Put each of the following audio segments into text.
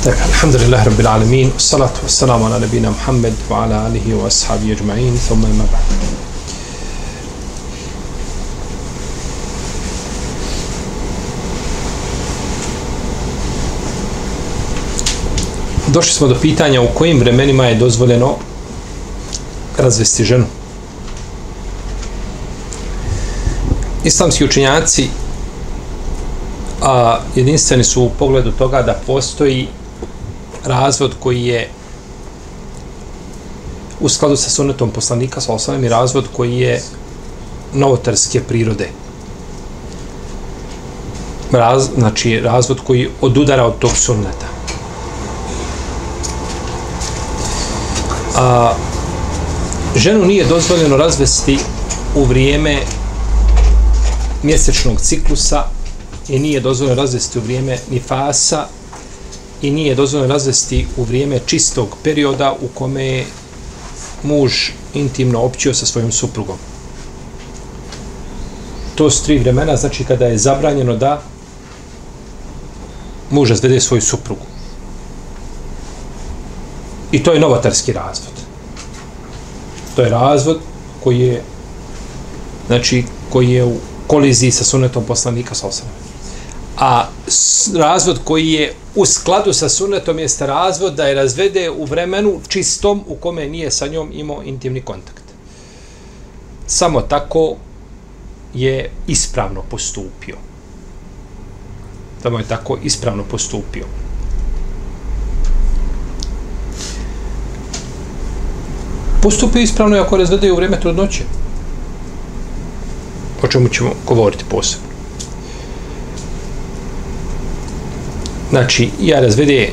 Tak, alhamdulillah, rabbil alamin Salatu wassalamu ala nabina Muhammed Wa ala alihi wa ashabi ajma'in Thumma ima ba'd došli smo do pitanja u kojim vremenima je dozvoljeno razvesti ženu. Islamski učinjaci a, jedinstveni su u pogledu toga da postoji razvod koji je u skladu sa sunetom poslanika sa osnovim i razvod koji je novotarske prirode. Raz, znači razvod koji odudara od tog sunneta. a, ženu nije dozvoljeno razvesti u vrijeme mjesečnog ciklusa i nije dozvoljeno razvesti u vrijeme nifasa i nije dozvoljeno razvesti u vrijeme čistog perioda u kome je muž intimno općio sa svojim suprugom. To su tri vremena, znači kada je zabranjeno da muž razvede svoju suprugu. I to je novotarski razvod. To je razvod koji je znači koji je u koliziji sa sunetom poslanika sa osam. A razvod koji je u skladu sa sunetom jeste razvod da je razvede u vremenu čistom u kome nije sa njom imao intimni kontakt. Samo tako je ispravno postupio. Samo je tako ispravno postupio. Postupio ispravno ako razvede u vreme trudnoće. O čemu ćemo govoriti posebno. Znači, ja razvede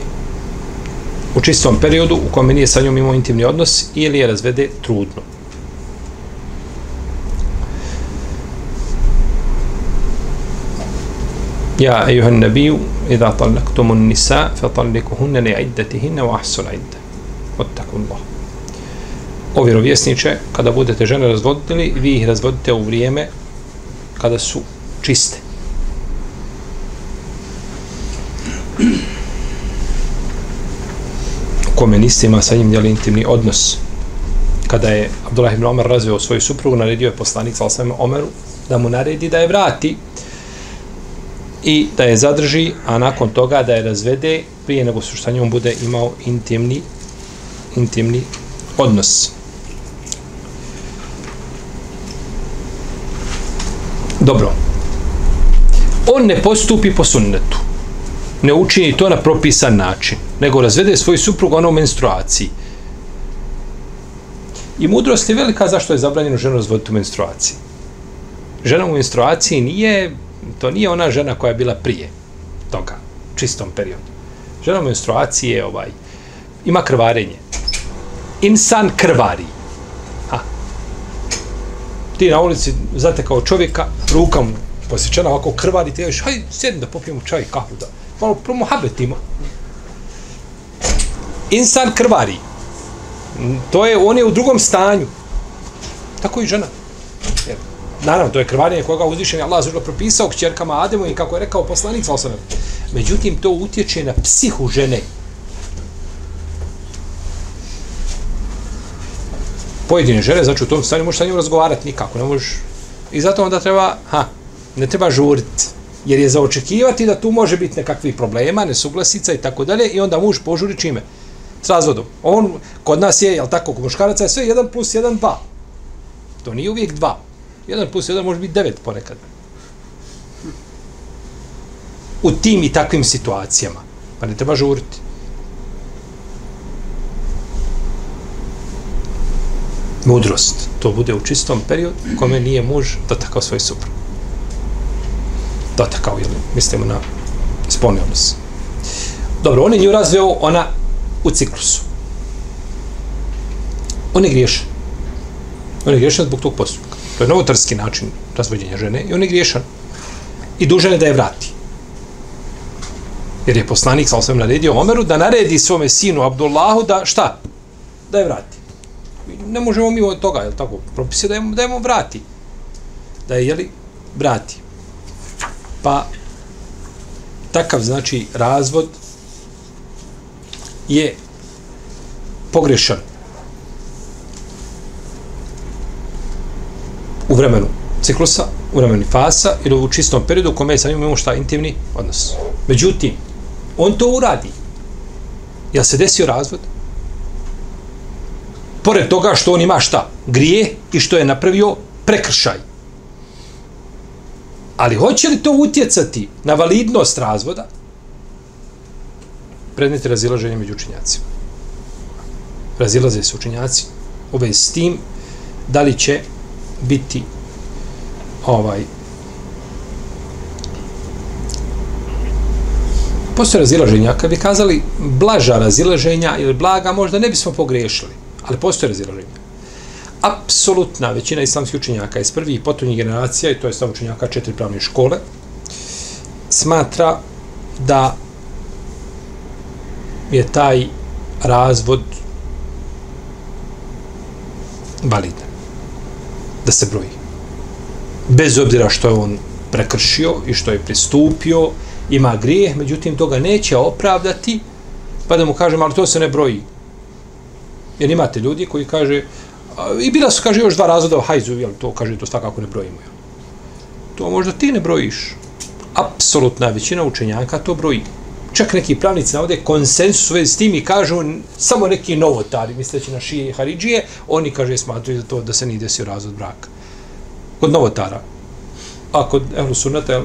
u čistom periodu u kome nije sa njom imao intimni odnos ili je razvede trudno. Ja, ejuhan nabiju, idha talaktumun nisa, fa talikuhunne li iddatihinne wa ahsul idda. Ottakullahu o vjerovjesniče, kada budete žene razvodili, vi ih razvodite u vrijeme kada su čiste. Kome niste ima sa njim djeli intimni odnos. Kada je Abdullah ibn Omer razveo svoju suprugu, naredio je poslanik sa osvijem Omeru da mu naredi da je vrati i da je zadrži, a nakon toga da je razvede prije nego što sa njom bude imao intimni intimni odnos. Dobro. On ne postupi po sunnetu. Ne učini to na propisan način. Nego razvede svoj suprug ono u menstruaciji. I mudrost je velika zašto je zabranjeno ženu razvoditi u menstruaciji. Žena u menstruaciji nije, to nije ona žena koja je bila prije toga, čistom periodu. Žena u menstruaciji je ovaj, ima krvarenje. Insan krvari ti na ulici znate kao čovjeka, ruka mu posjećena ovako krvari, ti ješ, hajde, sjedni da popijemo čaj, kahu, da Ono, malo promuhabetimo. Insan krvari. To je, on je u drugom stanju. Tako i žena. Jer, naravno, to je krvarenje koga uzvišen je Allah zašto propisao kćerkama Ademu i kako je rekao poslanik, međutim, to utječe na psihu žene. pojedine žene, znači u tom stanju možeš sa njom razgovarati nikako, ne možeš. I zato onda treba, ha, ne treba žuriti, jer je za očekivati da tu može biti nekakvih problema, nesuglasica i tako dalje, i onda muž požuri čime? S razvodom. On, kod nas je, jel tako, kod muškaraca je sve 1 plus 1, 2. To nije uvijek 2. 1 plus 1 može biti 9 ponekad. U tim i takvim situacijama. Pa ne treba žuriti. mudrost. To bude u čistom periodu kome nije muž dotakao svoj suprug. Dotakao jel, mislimo na spolni odnos. Dobro, on je nju razveo, ona u ciklusu. On je griješan. On je griješan zbog tog postupka. To je novotarski način razvođenja žene i on je griješan. I dužan je da je vrati. Jer je poslanik, sa osvijem, naredio Omeru da naredi svome sinu Abdullahu da šta? Da je vrati. Ne možemo mi od toga, jel tako? Propise da je, da je mu vrati. Da je, jeli, vrati. Pa, takav, znači, razvod je pogrešan u vremenu ciklusa, u vremenu fasa ili u čistom periodu u kome je sa njim imamo šta intimni odnos. Međutim, on to uradi. Ja se desio razvod? Pored toga što on ima šta? Grije i što je napravio prekršaj. Ali hoće li to utjecati na validnost razvoda? Predmet je razilaženje među učinjacima. Razilaze se učinjaci u vezi s tim da li će biti ovaj postoje razilaženja, kad bi kazali blaža razilaženja ili blaga, možda ne bismo pogriješili, ali postoje razilaženja. Apsolutna većina islamskih učenjaka iz prvih i potonjih generacija, i to je stav učenjaka četiri pravne škole, smatra da je taj razvod validan. Da se broji. Bez obzira što je on prekršio i što je pristupio, ima grijeh, međutim toga neće opravdati, pa da mu kažem, ali to se ne broji. Jer imate ljudi koji kaže, i bila su, kaže, još dva razreda u hajzu, jel, to kaže, to svakako ne brojimo. Jel. To možda ti ne brojiš. Apsolutna većina učenjaka to broji čak neki pravnici navode konsensus u s tim i kažu samo neki novotari, misleći na šije i haridžije, oni, kaže, smatruju za to da se nije desio razvod braka. Kod novotara. A kod ehlu sunnata,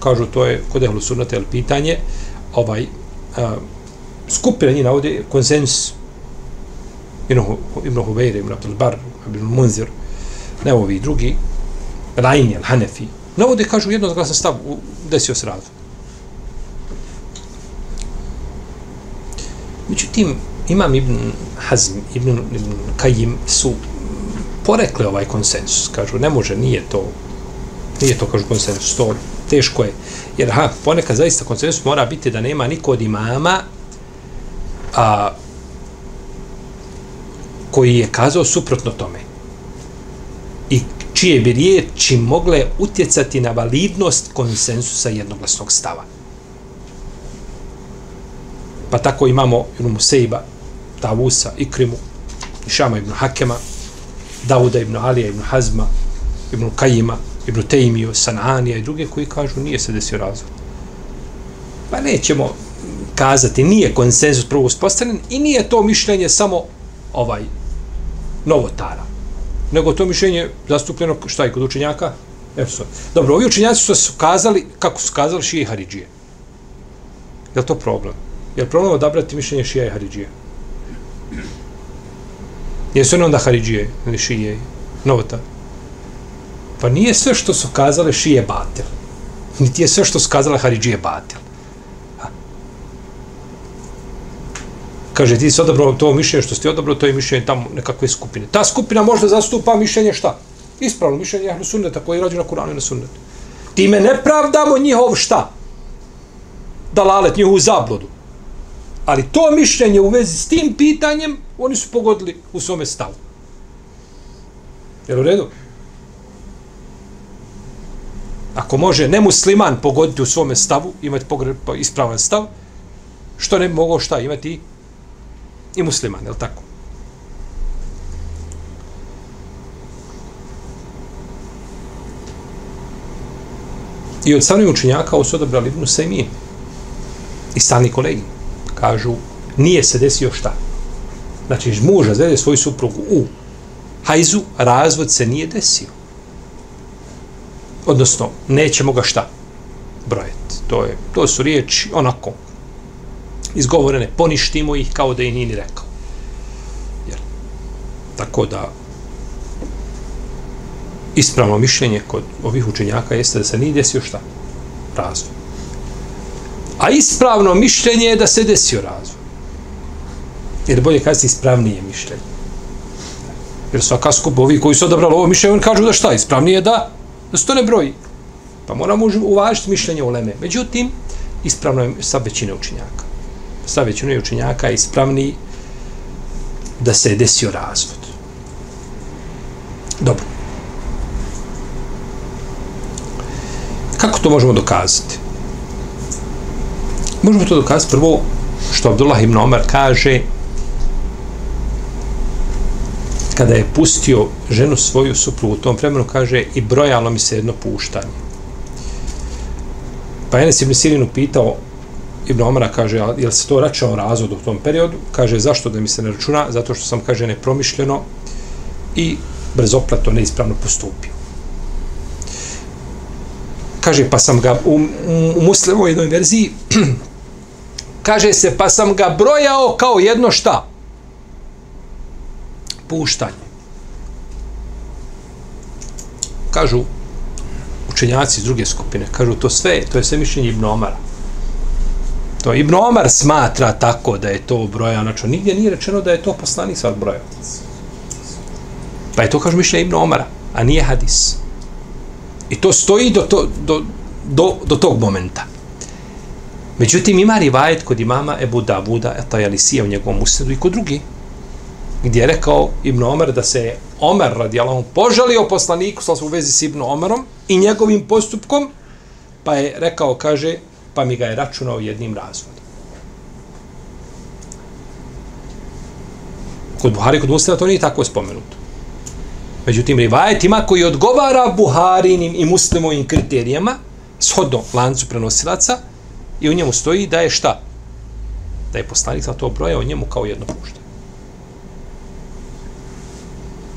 kažu to je kod ehlu sunnata, pitanje, ovaj, a, skupina njih navode konsensus Ibn Huvejre, Ibn Abdul Bar, Ibn Munzir, ne ovi drugi, Rajni, Hanefi, navode, kažu, jednozglasan stav, desio se razvod. Međutim, Imam Ibn Hazm, Ibn, Ibn Kajim su porekle ovaj konsensus. Kažu, ne može, nije to, nije to, kažu, konsensus, to teško je. Jer, ha, ponekad zaista konsensus mora biti da nema niko od imama a, koji je kazao suprotno tome. I čije bi riječi mogle utjecati na validnost konsensusa jednoglasnog stava. Pa tako imamo Ibn Musejba, Tavusa, Ikrimu, Šama ibn Hakema, Dauda ibn Alija ibn Hazma, ibn Kajima, ibn Tejmiju, Sananija i druge koji kažu nije se desio razvod. Pa nećemo kazati, nije konsenzus prvo uspostavljen i nije to mišljenje samo ovaj novotara. Nego to mišljenje zastupljeno šta je kod učenjaka? Efso. Dobro, ovi učenjaci su kazali, kako su kazali, šije i haridžije. Je to problem? Je li problem odabrati mišljenje šija i haridžije? Jesu oni onda haridžije ili šije i? Pa nije sve što su kazale šije batel. Niti je sve što su kazale haridžije batel. Kaže, ti si odabrao to mišljenje što ste odabrao, to je mišljenje tamo nekakve skupine. Ta skupina možda zastupa mišljenje šta? Ispravno mišljenje ahlu sunneta koji je rađeno na Kuranu i na sunnetu. Time ne pravdamo njihov šta? Dalalet, njihovu zablodu. Ali to mišljenje u vezi s tim pitanjem, oni su pogodili u svome stavu. Jel u redu? Ako može nemusliman pogoditi u svome stavu, imati pa ispravan stav, što ne bi mogao šta imati i musliman, je li tako? I od samih učenjaka ovo su odabrali Ibnu Sejmin i stalni kolegi kažu, nije se desio šta. Znači, muž razvede svoju suprugu u hajzu, razvod se nije desio. Odnosno, nećemo ga šta brojeti. To, je, to su riječi onako izgovorene, poništimo ih kao da i nini rekao. Jer, tako da ispravno mišljenje kod ovih učenjaka jeste da se nije desio šta? Razvoj. A ispravno mišljenje je da se desio razvoj. Jer bolje kazati ispravnije mišljenje. Jer svaka skup, ovi koji su odabrali ovo mišljenje, oni kažu da šta, ispravnije je da, da se to ne broji. Pa moramo uvažiti mišljenje u Leme. Međutim, ispravno je sa većine učinjaka. Sa većine učinjaka je ispravniji da se je desio razvod. Dobro. Kako to možemo dokazati? Možemo to dokazati prvo što Abdullah ibn Omar kaže kada je pustio ženu svoju suprugu u tom vremenu kaže i brojalo mi se jedno puštanje. Pa Enes ibn Sirin pitao Ibn Omara kaže, je li se to računao razvod u tom periodu? Kaže, zašto da mi se ne računa? Zato što sam, kaže, nepromišljeno i brzoplato neispravno postupio. Kaže, pa sam ga u, u, u jednoj verziji kaže se, pa sam ga brojao kao jedno šta? Puštanje. Kažu učenjaci iz druge skupine, kažu to sve, to je sve mišljenje Ibn Omara. To Ibn Omar smatra tako da je to broja, znači nigdje nije rečeno da je to poslanik sa brojao. Pa je to, kažu mišljenje Ibn Omara, a nije hadis. I to stoji do, to, do, do, do tog momenta. Međutim, ima rivajet kod imama Ebu Davuda, taj je u njegovom usredu i kod drugi, gdje je rekao Ibn Omer da se Omer radijalom požalio poslaniku sa u vezi s Ibn Omerom i njegovim postupkom, pa je rekao, kaže, pa mi ga je računao jednim razvodom. Kod Buhari, kod Muslima to nije tako spomenuto. Međutim, rivajetima koji odgovara Buharinim i muslimovim kriterijama, shodno lancu prenosilaca, i u njemu stoji da je šta? Da je poslanik sa to broja o njemu kao jedno pušte.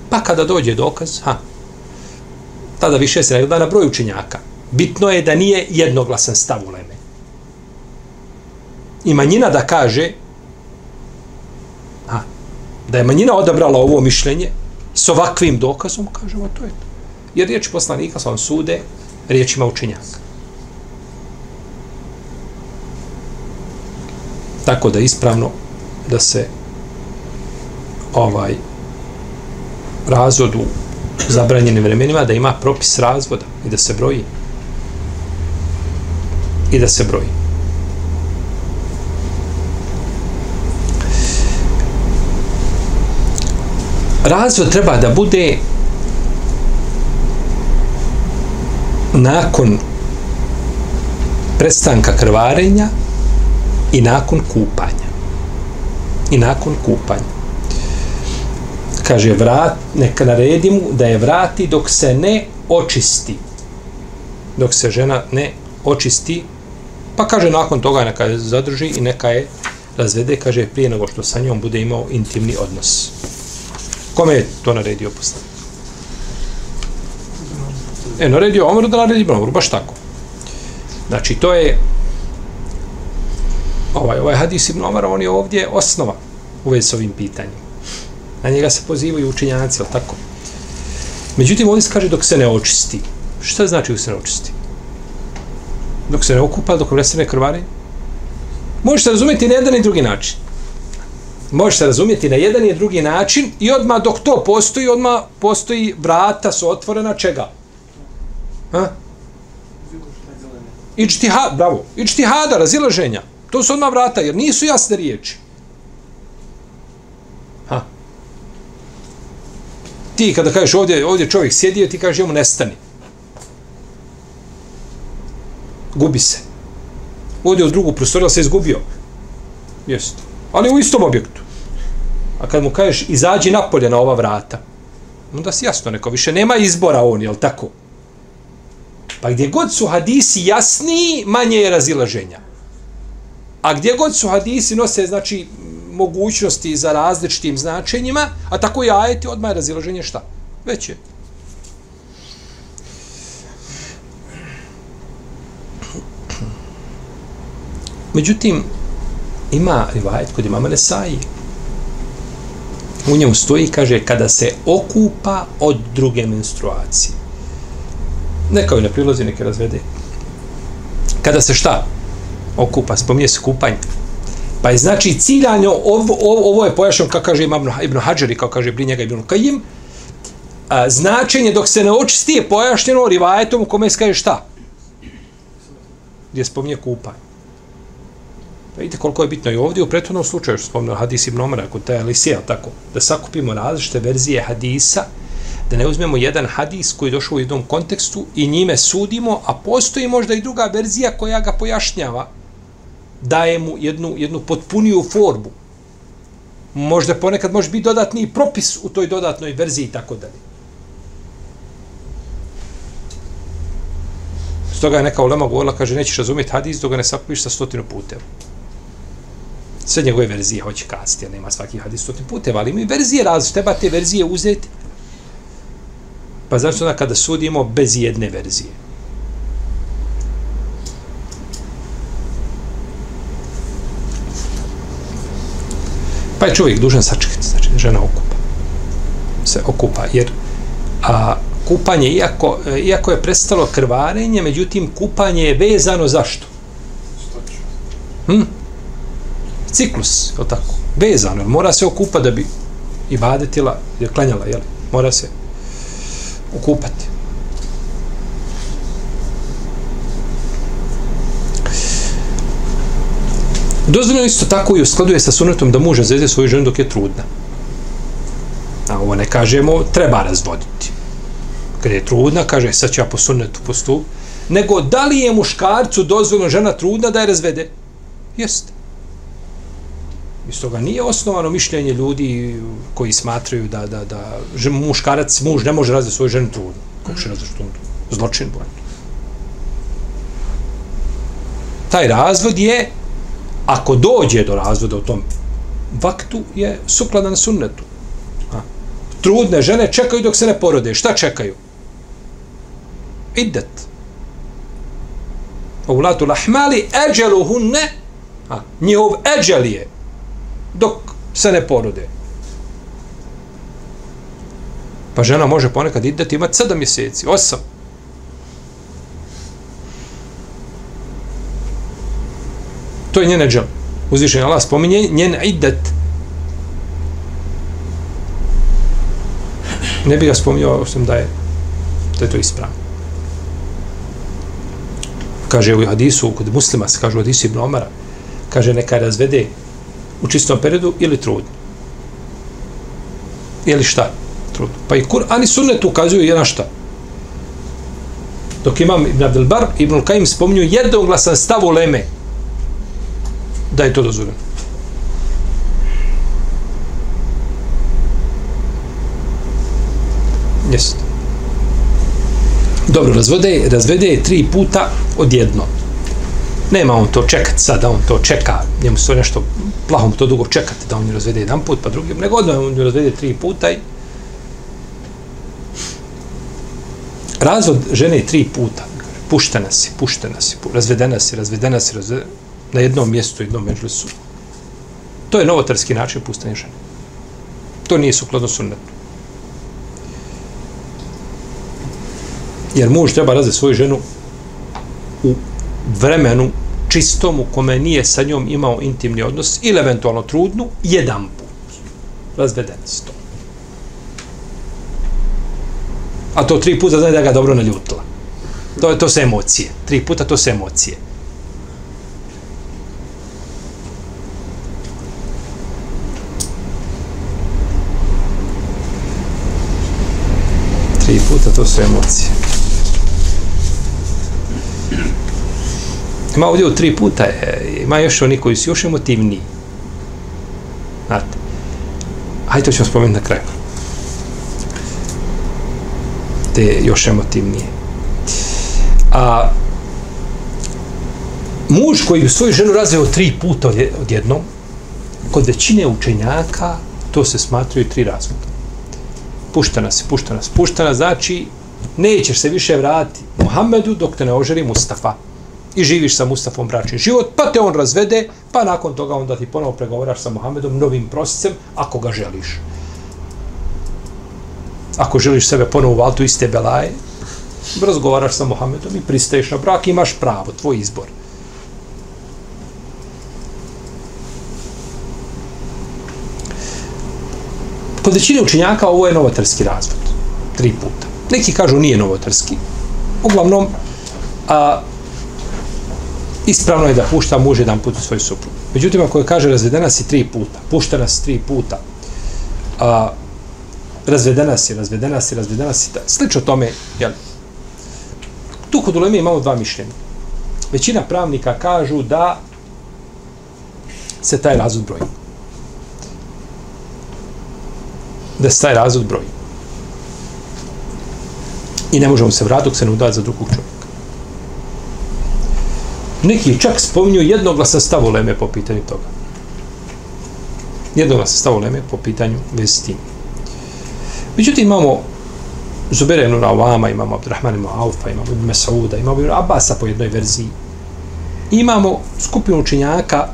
Pa kada dođe dokaz, ha, tada više se ne gleda na broj učenjaka. Bitno je da nije jednoglasan stav u I manjina da kaže, a, da je manjina odabrala ovo mišljenje, s ovakvim dokazom, kažemo, to je to. Jer riječ poslanika sa sude riječima učenjaka. Tako da ispravno da se ovaj razvod u zabranjenim vremenima, da ima propis razvoda i da se broji. I da se broji. Razvod treba da bude nakon prestanka krvarenja i nakon kupanja. I nakon kupanja. Kaže, vrat, neka naredi mu da je vrati dok se ne očisti. Dok se žena ne očisti. Pa kaže, nakon toga neka je zadrži i neka je razvede, kaže, prije nego što sa njom bude imao intimni odnos. Kome je to naredio poslanik? E, naredio Omeru da naredi Ibn Omeru, baš tako. Znači, to je ovaj, ovaj hadis Ibn Omara, on je ovdje osnova u vezi s ovim pitanjem. Na njega se pozivaju učinjanci, ali tako? Međutim, ovdje se kaže dok se ne očisti. Šta znači dok se ne očisti? Dok se ne okupa, dok ne se ne krvari? Možete razumjeti na jedan i drugi način može se razumjeti na jedan i drugi način i odma dok to postoji, odma postoji vrata su otvorena čega? Ha? Ičtihad, bravo, ičtihada, razilaženja. To su odma vrata, jer nisu jasne riječi. Ha? Ti kada kažeš ovdje, ovdje čovjek sjedio, ti kažeš mu nestani. Gubi se. Ovdje u drugu prostoriju, se izgubio. Jeste ali u istom objektu. A kad mu kažeš, izađi napolje na ova vrata, onda si jasno neko, više nema izbora on, jel tako? Pa gdje god su hadisi jasni, manje je razilaženja. A gdje god su hadisi nose, znači, mogućnosti za različitim značenjima, a tako i ajeti, odmah je razilaženje šta? Već je. Međutim, ima rivajet kod imama Nesaji. U njemu stoji, kaže, kada se okupa od druge menstruacije. Neka joj ne prilozi, neke razvede. Kada se šta? okupa, spominje se kupanje. Pa je znači ciljanje, ovo, ovo, je pojašnjeno, kako kaže Ibn, Ibn Hadžari, kako kaže pri njega Ibn Kajim, a, značenje dok se ne očisti je pojašnjeno rivajetom u kome se kaže šta? Gdje spominje kupanje. Vidite koliko je bitno i ovdje u prethodnom slučaju, što spomnio hadis Ibn Omara, kod taj Alisija, tako, da sakupimo različite verzije hadisa, da ne uzmemo jedan hadis koji je došao u jednom kontekstu i njime sudimo, a postoji možda i druga verzija koja ga pojašnjava, daje mu jednu, jednu potpuniju formu. Možda ponekad može biti dodatni propis u toj dodatnoj verziji i tako dalje. Stoga je neka ulema govorila, kaže, nećeš razumjeti hadis dok ga ne sakupiš sa stotinu puteva. Sve njegove verzije hoće kazati, jer nema svaki hadis stotinu puteva, ali imaju verzije različite, treba te verzije uzeti. Pa znači onda kada sudimo bez jedne verzije. Pa je čovjek dužan sačekati, znači žena okupa. Se okupa, jer a, kupanje, iako, iako je prestalo krvarenje, međutim, kupanje je vezano zašto? Hm? Ciklus, je tako? Vezano, mora se okupa da bi i badetila, je klanjala, jel? Mora se okupati. Dozvoljeno isto tako i uskladuje sa sunetom da muža zvezde svoju ženu dok je trudna. A ovo ne kažemo, treba razvoditi. Kad je trudna, kaže, e, sad ću ja po sunetu postup. Nego, da li je muškarcu dozvoljeno žena trudna da je razvede? Jeste. Iz toga nije osnovano mišljenje ljudi koji smatraju da, da, da muškarac, muž ne može razvesti svoju ženu trudnu. Kako će razvesti trudnu? Zločin bojno. Taj razvod je ako dođe do razvoda u tom vaktu, je sukladan sunnetu. A. Trudne žene čekaju dok se ne porode. Šta čekaju? Idet. Ovlatu lahmali eđeluhunne, a, njihov eđel je dok se ne porode. Pa žena može ponekad ideti imati sedam mjeseci, osam. To je njen džel. Uzvišen Allah spominje njen idet. Ne bi ga spominjao osim da je da je to ispravno. Kaže u hadisu, kod muslima se kaže u hadisu Ibn Omara, kaže neka razvede u čistom periodu ili trudno. Ili šta? Trudno. Pa i Kur'an i sunnet ukazuju jedan šta? Dok imam Ibn Abdelbar, Ibn Kajim spominju jednoglasan stav u Leme, da je to dozvoljeno. Jeste. Dobro, razvode, razvede je tri puta odjedno. Nema on to čekat sada, on to čeka, njemu se to nešto, plaho mu to dugo čekati da on ju razvede jedan put, pa drugi, nego odmah on ju razvede tri puta i razvod žene tri puta. Puštena si, puštena si, razvedena si, razvedena si, razvedena na jednom mjestu, jednom međlisu. To je novotarski način puštanja žene. To nije sukladno sunnetu. Jer muž treba razvesti svoju ženu u vremenu čistom u kome nije sa njom imao intimni odnos ili eventualno trudnu, jedan put. Razveden s tom. A to tri puta znači da ga dobro naljutila. To je to se emocije. Tri puta to se emocije. Tri puta to su emocije. Ima ovdje u tri puta, ima još oni koji su još emotivniji. Znate. Hajde to ćemo spomenuti na kraju. Te još emotivnije. A muž koji svoju ženu razveo tri puta odjednom, kod većine učenjaka to se smatraju tri razvoda. Puštena si, puštena si, puštena znači nećeš se više vratiti Muhammedu dok te ne ožeri Mustafa i živiš sa Mustafom bračni život, pa te on razvede, pa nakon toga onda ti ponovo pregovaraš sa Mohamedom novim prosicem, ako ga želiš. Ako želiš sebe ponovo u valtu iste belaje, razgovaraš sa Mohamedom i pristaješ na brak, imaš pravo, tvoj izbor. Kod većine učenjaka ovo je novotarski razvod. Tri puta. Neki kažu nije novotarski. Uglavnom, a, ispravno je da pušta muž jedan put u svoju suprugu. Međutim, ako je kaže razvedena si tri puta, puštena si tri puta, a, razvedena si, razvedena si, razvedena si, da, slično tome, jel? Tu kod uleme imamo dva mišljenja. Većina pravnika kažu da se taj razvod broji. Da se taj razvod broji. I ne možemo se vratiti dok se ne udaje za drugog čovjeka. Neki čak spominju jednoglasan stav uleme po pitanju toga. Jednoglasan stav uleme po pitanju vezi s tim. Međutim, imamo Zubere ibn Ravama, imamo Abdurrahman ibn Aufa, imamo ibn Mesauda, imamo ibn Abasa po jednoj verziji. Imamo skupinu učenjaka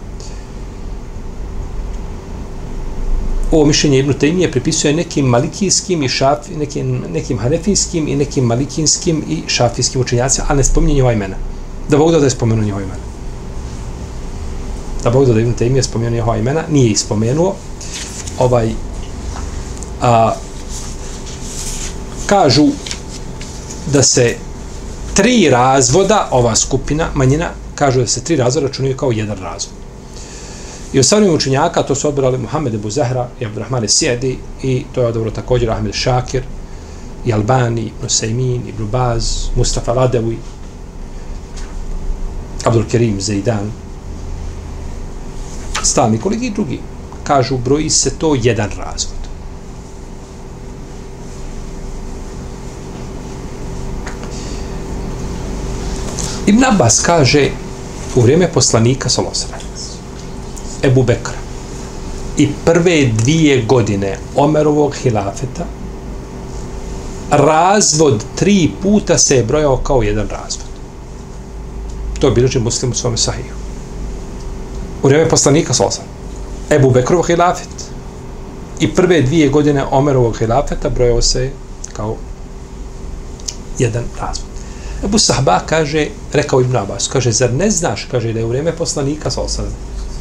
ovo mišljenje Ibn Taymije pripisuje nekim malikijskim i šaf, nekim, nekim hanefijskim i nekim malikinskim i šafijskim učenjacima, ali ne spominje ova imena. Da Bog da je spomenuo njihova imena. Da Bog da Ibn Taymije spomenuo njihova imena, nije ih spomenuo. Ovaj, a, kažu da se tri razvoda, ova skupina, manjina, kažu da se tri razvoda računaju kao jedan razvod. I ostavljamo učenjaka, to su odbrali Muhammed Ebu Zahra i Abdurrahman Sjedi i to je odobro također Ahmed Šakir i Albani, Ibn Sejmin, Ibn Baz, Mustafa Radevi, Abdul Kerim Zeidan, stalni kolegi i drugi. Kažu, broji se to jedan razvod. Ibn Abbas kaže u vrijeme poslanika Solosra, Ebu Bekra i prve dvije godine Omerovog hilafeta razvod tri puta se je brojao kao jedan razvod. To je bilježi muslim u svome sahiju. U vrijeme poslanika Solosara Ebu Bekrov hilafet i prve dvije godine Omerovog hilafeta brojao se kao jedan razvod. Ebu Sahba kaže, rekao Ibn Abbas, kaže, zar ne znaš, kaže, da je u vrijeme poslanika sa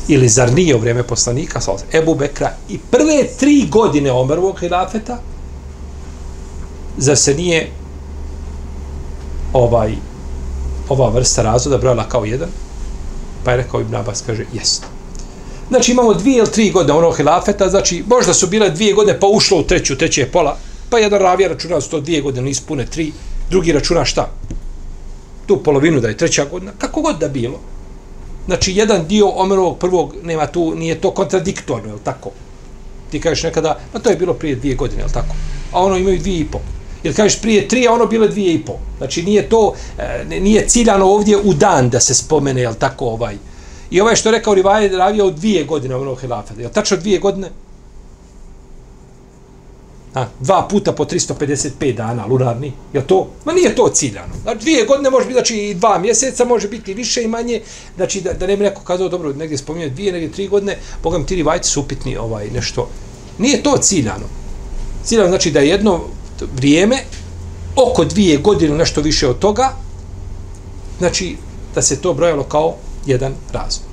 ili zar nije u vrijeme poslanika sa Ebu Bekra i prve tri godine Omerovog hilafeta, zar se nije ovaj ova vrsta razvoda brojala kao jedan? Pa je rekao Ibn Abbas, kaže, jest. Znači imamo dvije ili tri godine onog hilafeta, znači možda su bile dvije godine pa ušlo u treću, treće je pola, pa jedan ravija računa su to dvije godine, nisu pune tri, drugi računa šta? tu polovinu da je treća godina, kako god da bilo. Znači, jedan dio Omerovog prvog nema tu, nije to kontradiktorno, je li tako? Ti kažeš nekada, pa to je bilo prije dvije godine, je li tako? A ono imaju dvije i po. Jer kažeš prije tri, a ono bile dvije i po. Znači, nije to, e, nije ciljano ovdje u dan da se spomene, jel tako, ovaj. I ovaj što je rekao Rivaje, ravio u dvije godine Omerovog hilafeta. Jel tačno dvije godine? A, dva puta po 355 dana lunarni, je to? Ma nije to ciljano. Znači, dvije godine može biti, znači i dva mjeseca, može biti više i manje, znači da, da ne bi neko kazao, dobro, negdje spominje dvije, negdje tri godine, bogam ti rivajci su upitni ovaj, nešto. Nije to ciljano. Ciljano znači da je jedno vrijeme, oko dvije godine, nešto više od toga, znači da se to brojalo kao jedan razvoj.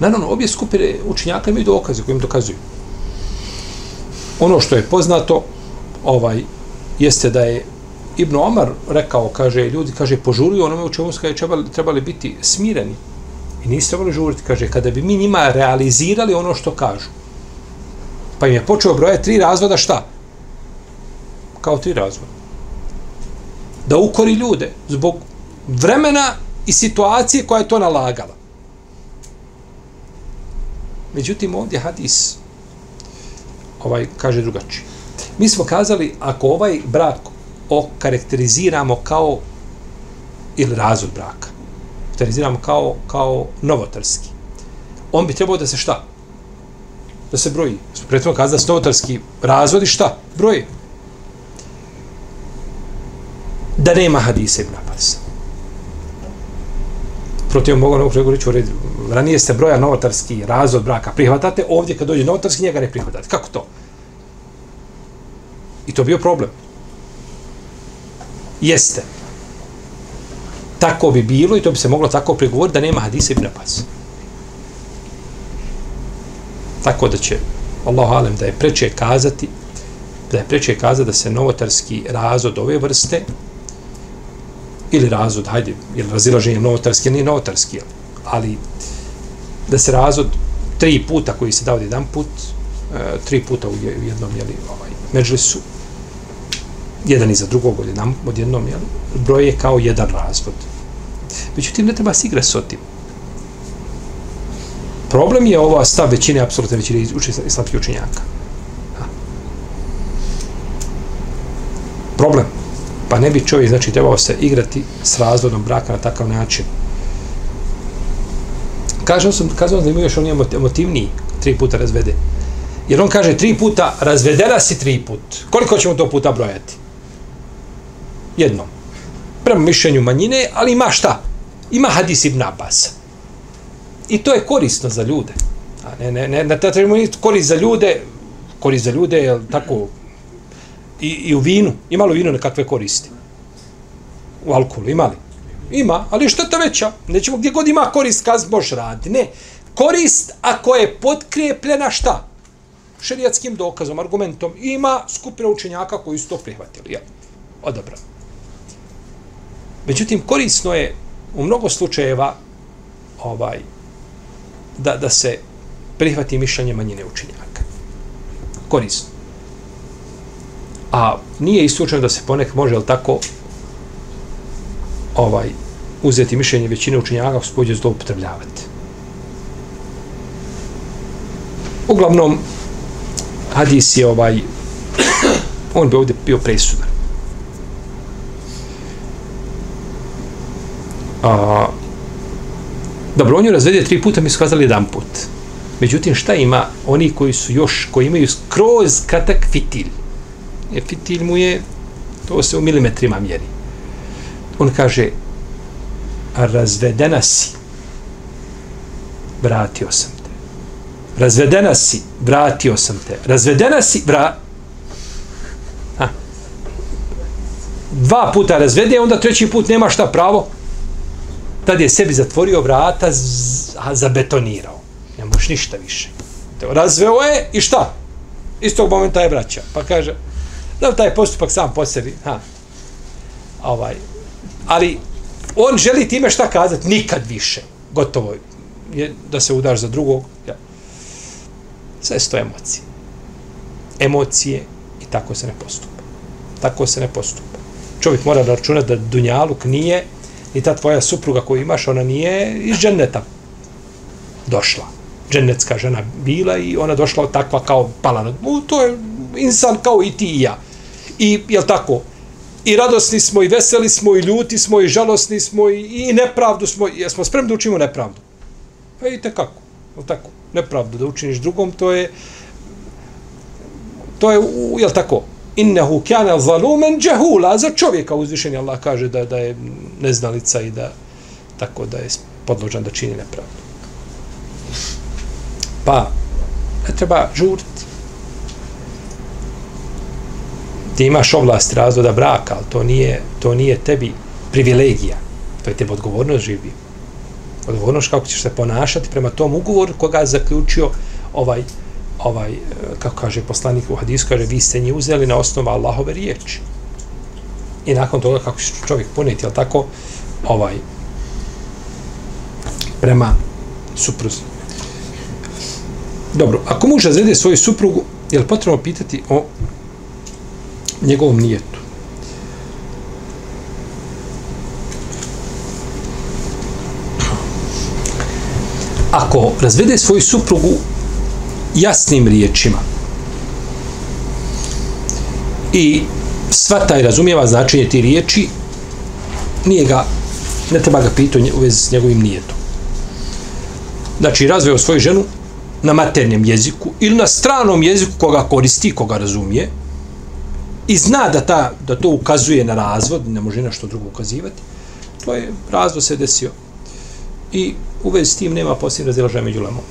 Naravno, obje skupine učinjaka imaju dokaze kojim dokazuju ono što je poznato ovaj jeste da je Ibn Omar rekao, kaže, ljudi, kaže, požuruju onome u čemu kaže, trebali, trebali biti smireni. I nisu trebali žuriti, kaže, kada bi mi njima realizirali ono što kažu. Pa im je počeo broje tri razvoda, šta? Kao tri razvoda. Da ukori ljude zbog vremena i situacije koja je to nalagala. Međutim, ovdje hadis ovaj kaže drugačije. Mi smo kazali, ako ovaj brak okarakteriziramo kao ili razvod braka, okarakteriziramo kao, kao novotarski, on bi trebao da se šta? Da se broji. Smo pretimo kazali da su novotarski razvodi šta? Broji. Da nema hadise ibn Abbas. Protiv mogu na reći u redu. Ranije ste broja novotarski razvod braka prihvatate, ovdje kad dođe novotarski njega ne prihvatate. Kako to? I to bio problem. Jeste. Tako bi bilo i to bi se moglo tako pregovoriti da nema hadisa ibn Abbas. Tako da će Allahu alem, da je preče kazati da je preče kazati da se novotarski razod ove vrste ili razod, hajde, ili razilaženje novotarski, nije novotarski, ali da se razod tri puta koji se dao jedan put, e, tri puta u jednom, jeli, ovaj, međlisu, jedan iza drugog od, jedan, od jednom, jeli, broje kao jedan razvod. Međutim, ne treba se igra s otim. Problem je ova stav većine, apsolutne većine islamskih učenjaka. Problem. Pa ne bi čovjek, znači, trebao se igrati s razvodom braka na takav način. Kažem sam, kazao da ima još on je emotivniji, tri puta razvede. Jer on kaže tri puta, razvedena si tri put. Koliko ćemo to puta brojati? Jedno. Prema mišljenju manjine, ali ima šta? Ima hadis ibn Abbas. I to je korisno za ljude. A ne, ne, ne, ne, trebamo korist za ljude, korist za ljude, je tako, i, i u vinu, imalo vino nekakve koristi. U alkoholu, imali. Ima, ali što to veća? Nećemo gdje god ima korist, kaz možeš radi. Ne, korist ako je potkrijepljena šta? Šerijatskim dokazom, argumentom. Ima skupina učenjaka koji su to prihvatili. Ja. Odabrano. Međutim, korisno je u mnogo slučajeva ovaj, da, da se prihvati mišljenje manjine učenjaka. Korisno. A nije isključeno da se ponek može, jel tako, ovaj, uzeti mišljenje većine učenjaka ako se pođe zloupotrebljavati. Uglavnom, hadis je ovaj, on bi ovdje bio presudan. A, dobro, on ju razvede tri puta, mi su kazali jedan put. Međutim, šta ima oni koji su još, koji imaju skroz katak fitilj? Je fitilj mu je, to se u milimetrima mjeri. On kaže, razvedena si, vratio sam te. Razvedena si, vratio sam te. Razvedena si, vra... Ha. Dva puta razvede, onda treći put nema šta pravo, tad je sebi zatvorio vrata, zabetonirao. Ne možeš ništa više. Razveo je i šta? Iz tog momenta je vraća. Pa kaže, da taj postupak sam po sebi. Ha. Ovaj. Ali, on želi time šta kazati? Nikad više. Gotovo je da se udaš za drugog. Ja. Sve su to emocije. Emocije i tako se ne postupa. Tako se ne postupa. Čovjek mora da računa da Dunjaluk nije i ta tvoja supruga koju imaš, ona nije iz dženeta došla. Dženecka žena bila i ona došla takva kao pala na u, to je insan kao i ti i ja. I, jel tako, i radosni smo, i veseli smo, i ljuti smo, i žalosni smo, i, i nepravdu smo, i smo spremni da učimo nepravdu. Pa i kako, jel tako, nepravdu da učiniš drugom, to je, to je, jel tako, innehu kjana zalumen džehula. Za čovjeka uzvišeni Allah kaže da, da je neznalica i da tako da je podložan da čini nepravdu. Pa ne treba žuriti. Ti imaš ovlast razvoda braka ali to nije, to nije tebi privilegija. To je tebi odgovornost živi odgovornost kako ćeš se ponašati prema tom ugovoru koga je zaključio ovaj ovaj, eh, kako kaže poslanik u hadisu, kaže, vi ste nje uzeli na osnovu Allahove riječi. I nakon toga, kako će čovjek puniti, jel tako, ovaj, prema supruzi. Dobro, ako muž razvede svoju suprugu, je li potrebno pitati o njegovom nijetu? Ako razvede svoju suprugu jasnim riječima. I sva taj razumijeva značenje ti riječi, nije ga, ne treba ga pitati u vezi s njegovim nijetom. Znači, razveo svoju ženu na maternjem jeziku ili na stranom jeziku koga koristi, koga razumije, i zna da, ta, da to ukazuje na razvod, ne može na što drugo ukazivati, to je razvod se desio. I u vezi s tim nema posljednje razilažaja među lemom.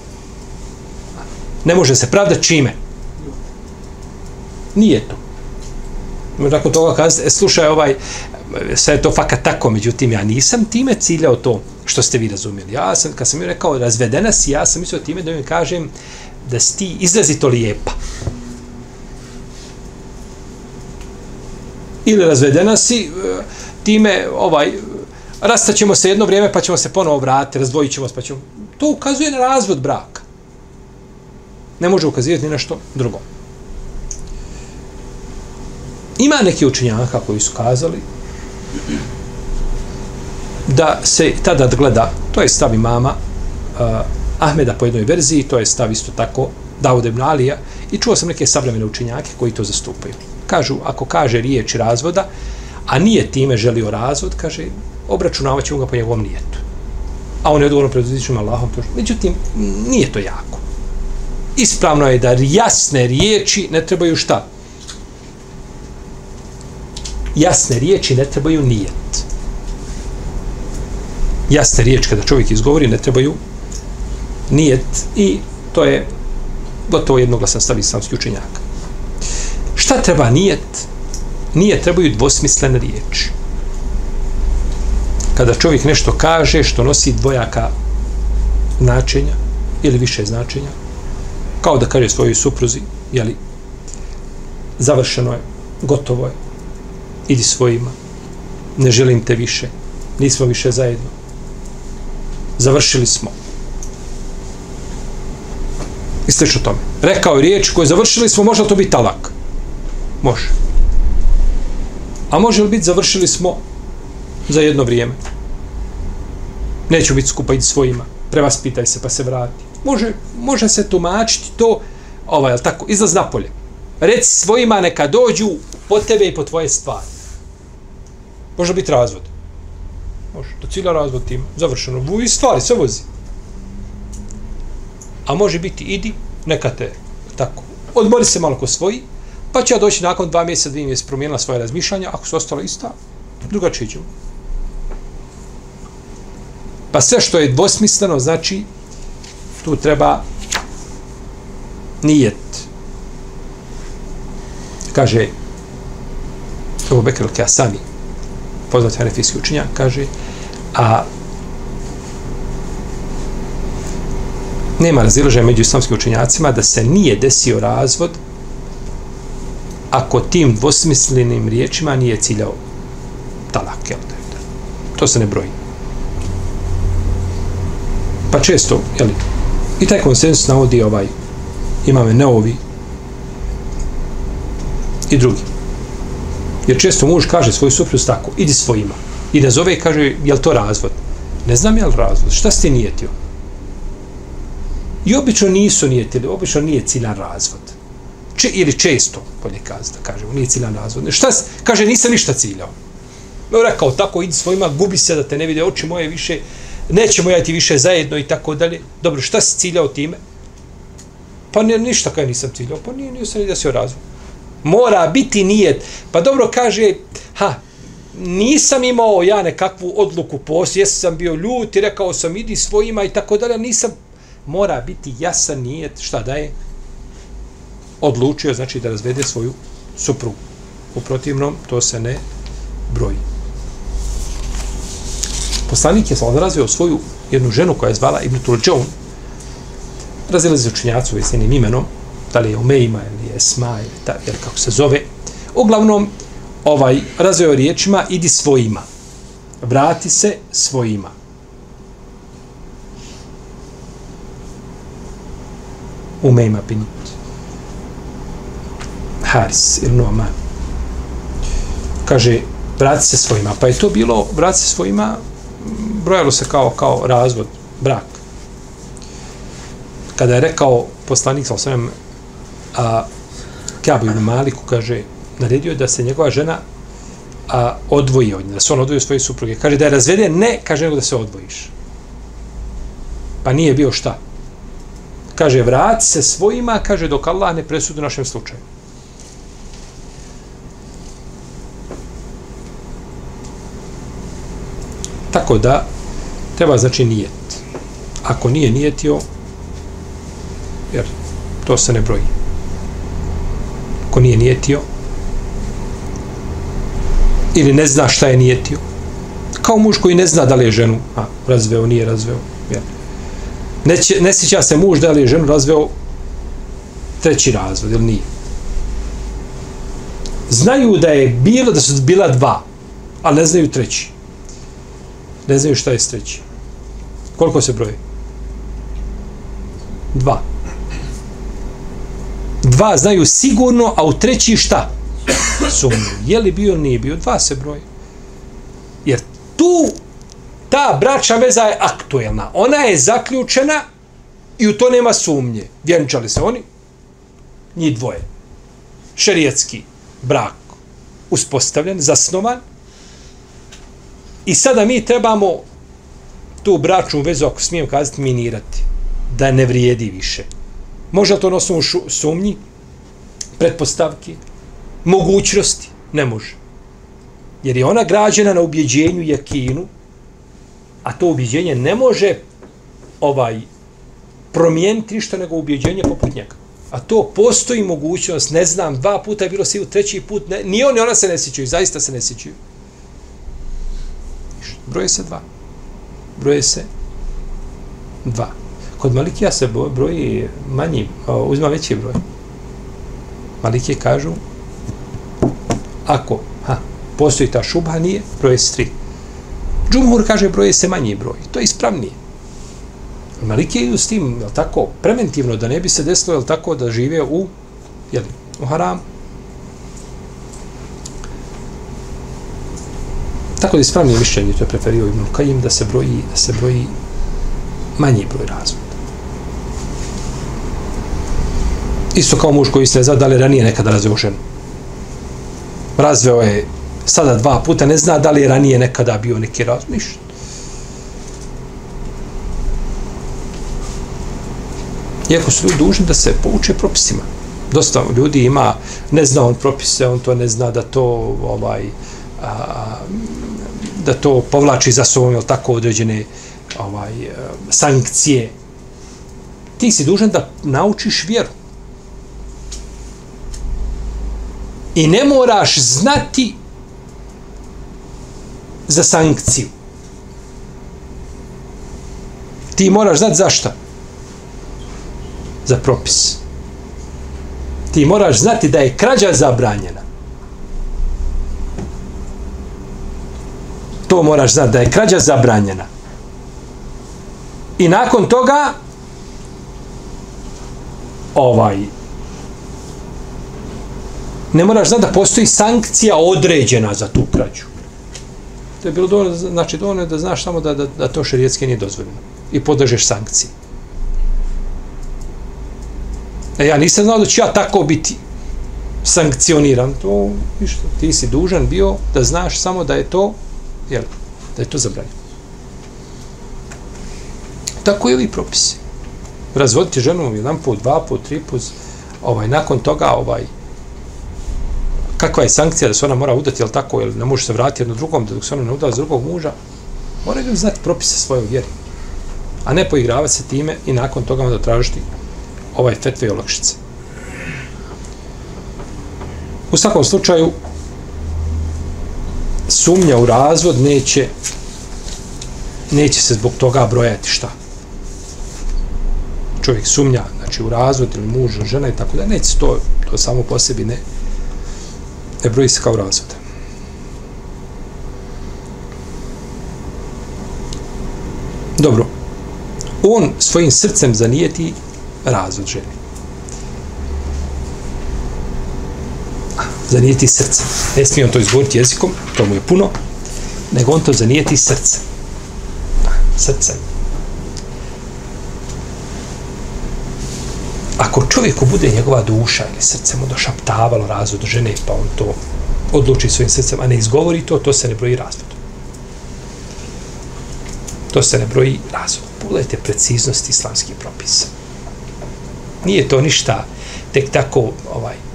Ne može se pravda čime? Nije to. Nakon toga kazati, e, slušaj, ovaj, sve je to fakat tako, međutim, ja nisam time ciljao to što ste vi razumjeli. Ja sam, kad sam mi rekao, razvedena si, ja sam mislio time da mi kažem, da si ti izrazito lijepa. Ili razvedena si, e, time, ovaj, rastaćemo se jedno vrijeme pa ćemo se ponovo vratiti, razdvojit ćemo se pa ćemo... To ukazuje na razvod braka. Ne može ukazivati ni nešto drugo. Ima neki učinjaka koji su kazali da se tada gleda, to je stav imama uh, Ahmeda po jednoj verziji, to je stav isto tako Davud ibn Alija i čuo sam neke savremene učinjake koji to zastupaju. Kažu, ako kaže riječ razvoda, a nije time želio razvod, kaže, obračunavat ćemo ga po njegovom nijetu. A on je odgovorno pred uzvišenim Allahom. To, međutim, nije to jako. Ispravno je da jasne riječi ne trebaju šta? Jasne riječi ne trebaju nijet. Jasne riječi kada čovjek izgovori ne trebaju nijet i to je gotovo jednoglasan stav islamski učenjaka. Šta treba nijet? Nije trebaju dvosmislene riječi. Kada čovjek nešto kaže što nosi dvojaka značenja ili više značenja, kao da kaže svojoj supruzi, jeli, završeno je, gotovo je, idi svojima, ne želim te više, nismo više zajedno, završili smo, i slično tome. Rekao je riječ koju završili smo, može to biti talak? Može. A može li biti završili smo za jedno vrijeme? Neću biti skupa idi svojima. Prevaspitaj se pa se vrati. Može, može se tumačiti to, ovaj, jel tako, izlaz napolje. Reci svojima neka dođu po tebe i po tvoje stvari. Može biti razvod. Može, to cilja razvod tim. Završeno. Vuj stvari, sve vozi a može biti idi, neka te tako, odmori se malo ko svoji, pa će ja doći nakon dva mjeseca, dvije mjeseca promijenila svoje razmišljanja, ako su ostala ista, drugačije ćemo. Pa sve što je dvosmisleno, znači, tu treba nijet. Kaže, Ebu Bekr al-Kasani, poznat hanefijski učinjak, kaže, a nema razilaženja među islamskim učenjacima da se nije desio razvod ako tim dvosmislenim riječima nije ciljao talak. Jel, to se ne broji. Pa često, jel, i taj konsensus navodi ovaj imame neovi i drugi. Jer često muž kaže svoj suprus tako, idi svojima. I da zove i kaže, jel to razvod? Ne znam jel razvod, šta si ti nijetio? I obično nisu nijetili, obično nije ciljan razvod. Če, ili često, bolje kazi da kažemo, nije ciljan razvod. Šta, kaže, nisam ništa ciljao. No, rekao, tako, idi svojima, gubi se da te ne vide oči moje više, nećemo jajti više zajedno i tako dalje. Dobro, šta si ciljao time? Pa ne, ništa kaj nisam ciljao, pa nije, nisam ni da se razvoj. Mora biti nijet. Pa dobro kaže, ha, nisam imao ja nekakvu odluku poslije, jesam bio ljut i rekao sam idi svojima i tako dalje, nisam mora biti jasan nijet šta da je odlučio, znači da razvede svoju suprugu. U protivnom, to se ne broji. Poslanik je odrazio svoju jednu ženu koja je zvala Ibn Tulđon, Razilazi se učinjacu s njenim imenom, da li je Umejma ili je Esma ili ta, ili kako se zove. Uglavnom, ovaj, razveo riječima, idi svojima. Vrati se svojima. Umejma binut. Haris ili Numan. Kaže, vrati se svojima. Pa je to bilo, vrati se svojima, brojalo se kao, kao razvod, brak. Kada je rekao poslanik sa osvijem, a Kjabu ibn Maliku, kaže, naredio je da se njegova žena a, odvoji od nje, da se on odvoji od svoje supruge. Kaže, da je razvede, ne, kaže, nego da se odvojiš. Pa nije bio šta? kaže, vrati se svojima, kaže, dok Allah ne presudi našem slučaju. Tako da, treba znači nijet. Ako nije nijetio, jer to se ne broji. Ako nije nijetio, ili ne zna šta je nijetio, kao muž koji ne zna da li je ženu a, razveo, nije razveo, jer ne, će, ne sjeća se muž da li je ženu razveo treći razvod, ili nije? Znaju da je bilo, da su bila dva, ali ne znaju treći. Ne znaju šta je s treći. Koliko se broji? Dva. Dva znaju sigurno, a u treći šta? Sumnju. Je li bio, nije bio? Dva se broji. Jer tu ta braća veza je aktuelna. Ona je zaključena i u to nema sumnje. Vjenčali se oni? Njih dvoje. Šerijetski brak uspostavljen, zasnovan. I sada mi trebamo tu bračnu vezu, ako smijem kazati, minirati. Da ne vrijedi više. Može li to na osnovu sumnji? Pretpostavki? Mogućnosti? Ne može. Jer je ona građena na ubjeđenju jakinu, a to ubjeđenje ne može ovaj promijeniti ništa nego ubjeđenje poput njega. A to postoji mogućnost, ne znam, dva puta je bilo si u treći put, ne, ni oni, ona se ne sjećaju, zaista se ne sjećaju. Broje se dva. Broje se dva. Kod Malikija se broji manji, uzima veći broj. Malikije kažu, ako ha, postoji ta šubha, nije, broje se tri. Džumhur kaže broje se manji broj. To je ispravnije. Malike idu s tim, jel tako, preventivno, da ne bi se desilo, jel tako, da žive u, jel, u haram. Tako da ispravnije mišljenje, to je preferio Ibn Kajim, da se broji, da se broji manji broj razvoda. Isto kao muž koji se ne zna da li ranije nekada razveo ženu. Razveo je sada dva puta, ne zna da li je ranije nekada bio neki razvod. Ništa. Iako su ljudi dužni da se pouče propisima. Dosta ljudi ima, ne zna on propise, on to ne zna da to ovaj a, da to povlači za sobom ili tako određene ovaj eh, sankcije. Ti si dužan da naučiš vjeru. I ne moraš znati za sankciju. Ti moraš znati zašto za propis. Ti moraš znati da je krađa zabranjena. To moraš znati da je krađa zabranjena. I nakon toga ovaj ne moraš znati da postoji sankcija određena za tu krađu. To je bilo dovoljno, znači dovoljno da znaš samo da, da, da to šerijetski nije dozvoljeno. I podržeš sankcije. E ja nisam znao da ću ja tako biti sankcioniran. To, ništa, ti si dužan bio da znaš samo da je to, jel, da je to zabranjeno. Tako je ovi propisi. Razvoditi ženu jedan put, dva put, tri put, ovaj, nakon toga, ovaj, kakva je sankcija da se ona mora udati, jel tako, jel ne može se vratiti jedno drugom, da dok se ona ne udala drugog muža, mora ljudi znati propise svoje vjeri. A ne poigravati se time i nakon toga onda tražiti ovaj fetve i olakšice. U svakom slučaju, sumnja u razvod neće neće se zbog toga brojati šta. Čovjek sumnja, znači u razvod ili muž ili žena i tako da neće to, to samo po sebi ne, ne broji se kao razvod. Dobro. On svojim srcem zanijeti razvod ženi. Zanijeti srce. Ne smije on to izgovoriti jezikom, to mu je puno, nego on to zanijeti srce. Srce. Ako čovjeku bude njegova duša ili srce mu došaptavalo razvod žene, pa on to odluči svojim srcem, a ne izgovori to, to se ne broji razvod. To se ne broji razvod. Pogledajte preciznost islamskih propisa. Nije to ništa tek tako ovaj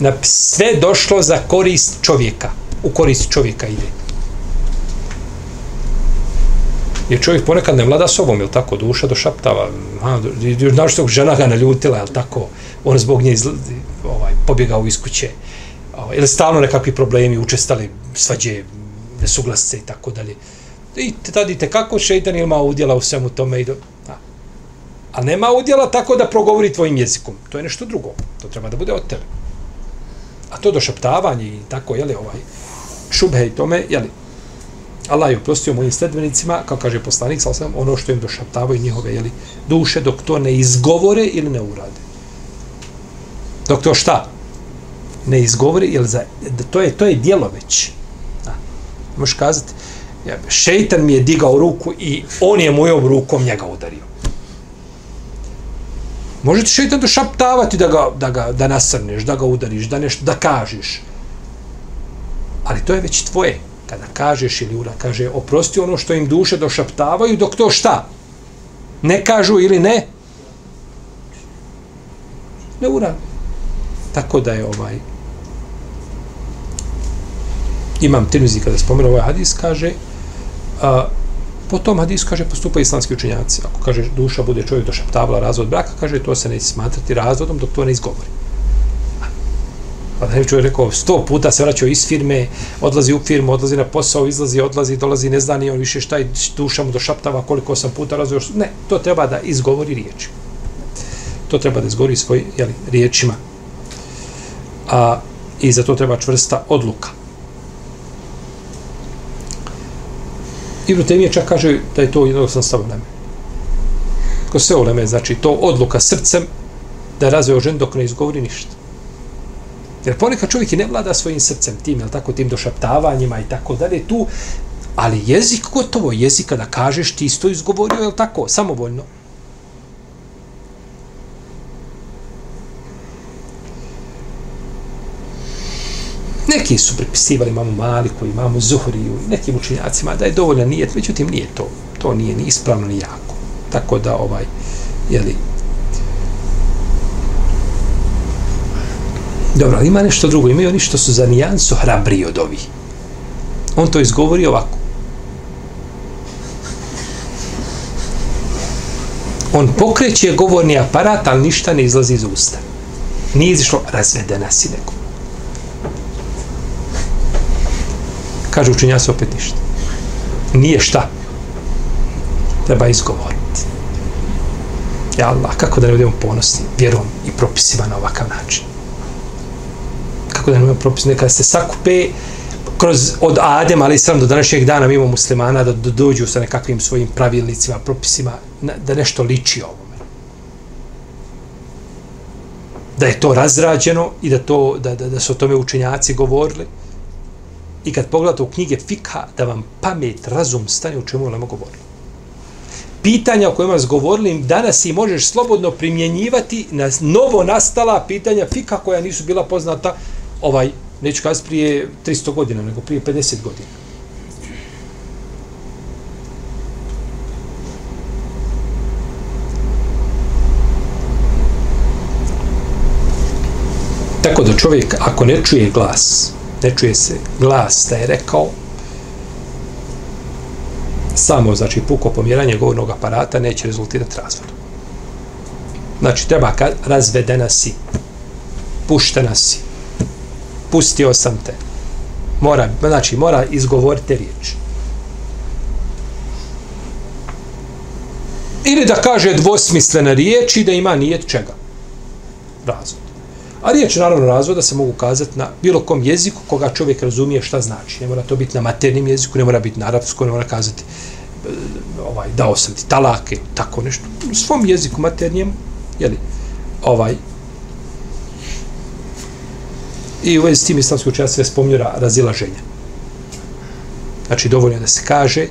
na sve došlo za korist čovjeka. U korist čovjeka ide. Je čovjek ponekad ne vlada sobom, je tako, duša došaptava, a, znaš što žena ga naljutila, je tako, on zbog nje izla, ovaj, pobjegao iz kuće, ovaj, ili stalno nekakvi problemi, učestali svađe, nesuglasice i tako dalje. I tada idete kako šeitan ima udjela u svemu tome i do, a, A nema udjela tako da progovori tvojim jezikom. To je nešto drugo. To treba da bude od tebe. A to došaptavanje i tako, jeli, ovaj, šubhe i tome, jeli, Allah je oprostio mojim sledbenicima, kao kaže poslanik, sal sam, ono što im došaptavaju njihove, jeli, duše, dok to ne izgovore ili ne urade. Dok to šta? Ne izgovore, jel za, to je, to je dijelo već. Da. Možeš kazati, ja, šeitan mi je digao ruku i on je mojom rukom njega udario. Može ti šeitan došaptavati da ga, da ga da nasrneš, da ga udariš, da nešto, da kažeš. Ali to je već tvoje. Kada kažeš ili ura kaže, oprosti ono što im duše došaptavaju, dok to šta? Ne kažu ili ne? Ne ura. Tako da je ovaj imam Tirmizi kada spomenu ovaj hadis, kaže a, po tom hadisu kaže postupa islamski učenjaci. Ako kaže duša bude čovjek došaptavala razvod braka, kaže to se neće smatrati razvodom dok to ne izgovori. Pa da je čovjek rekao, sto puta se vraćao iz firme, odlazi u firmu, odlazi na posao, izlazi, odlazi, dolazi, ne zna ni on više šta i duša mu došaptava, koliko sam puta razvio. Ne, to treba da izgovori riječi. To treba da izgovori svoj jeli, riječima. A, I za to treba čvrsta odluka. Ibn Temije čak kaže da je to sam stav uleme. Ko sve uleme, znači to odluka srcem da razve o žen dok ne izgovori ništa. Jer ponekad čovjek i ne vlada svojim srcem tim, jel tako, tim došaptavanjima i tako dalje, tu, ali jezik gotovo, jezik kada kažeš ti isto izgovorio, jel tako, samovoljno. Neki su pripisivali mamu Maliku i mamu Zuhriju i nekim učinjacima da je dovoljno nijet, međutim nije to. To nije ni ispravno ni jako. Tako da ovaj, jeli, Dobro, ali ima nešto drugo. Imaju oni što su za nijansu hrabri od ovih. On to izgovori ovako. On pokreće govorni aparat, ali ništa ne izlazi iz usta. Nije izišlo, razvedena si nekom. Kaže učenja se opet ništa. Nije šta. Treba izgovoriti. Ja Allah, kako da ne budemo ponosni vjerom i propisima na ovakav način. Kako da ne budemo propisni, kada se sakupe kroz od Adem, ali sam do današnjeg dana mimo muslimana da, dođu sa nekakvim svojim pravilnicima, propisima, da nešto liči ovome. Da je to razrađeno i da, to, da, da, da su o tome učenjaci govorili i kad pogledate u knjige Fikha, da vam pamet, razum stane u čemu ulema govori. Pitanja o kojima govorili danas i možeš slobodno primjenjivati na novo nastala pitanja Fikha koja nisu bila poznata ovaj, neću kazi prije 300 godina, nego prije 50 godina. Tako da čovjek, ako ne čuje glas, ne čuje se glas da je rekao samo, znači, puko pomjeranje govornog aparata neće rezultirati razvodom. Znači, treba kad razvedena si, puštena si, pustio sam te, mora, znači, mora izgovoriti riječ. Ili da kaže dvosmislena riječ i da ima nijet čega. Razvod. A riječ naravno razvoda se mogu kazati na bilo kom jeziku koga čovjek razumije šta znači. Ne mora to biti na maternim jeziku, ne mora biti na arapskom, ne mora kazati e, ovaj, dao sam ti talake, tako nešto. U svom jeziku maternijem, jeli, ovaj, i u vezi s tim islamski učenjaci sve spomnju razilaženja. Znači, dovoljno da se kaže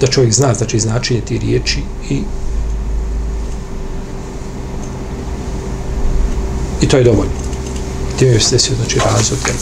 da čovjek zna znači značenje ti riječi i I to je dovoljno. Time je se desio, znači, razvod, jel,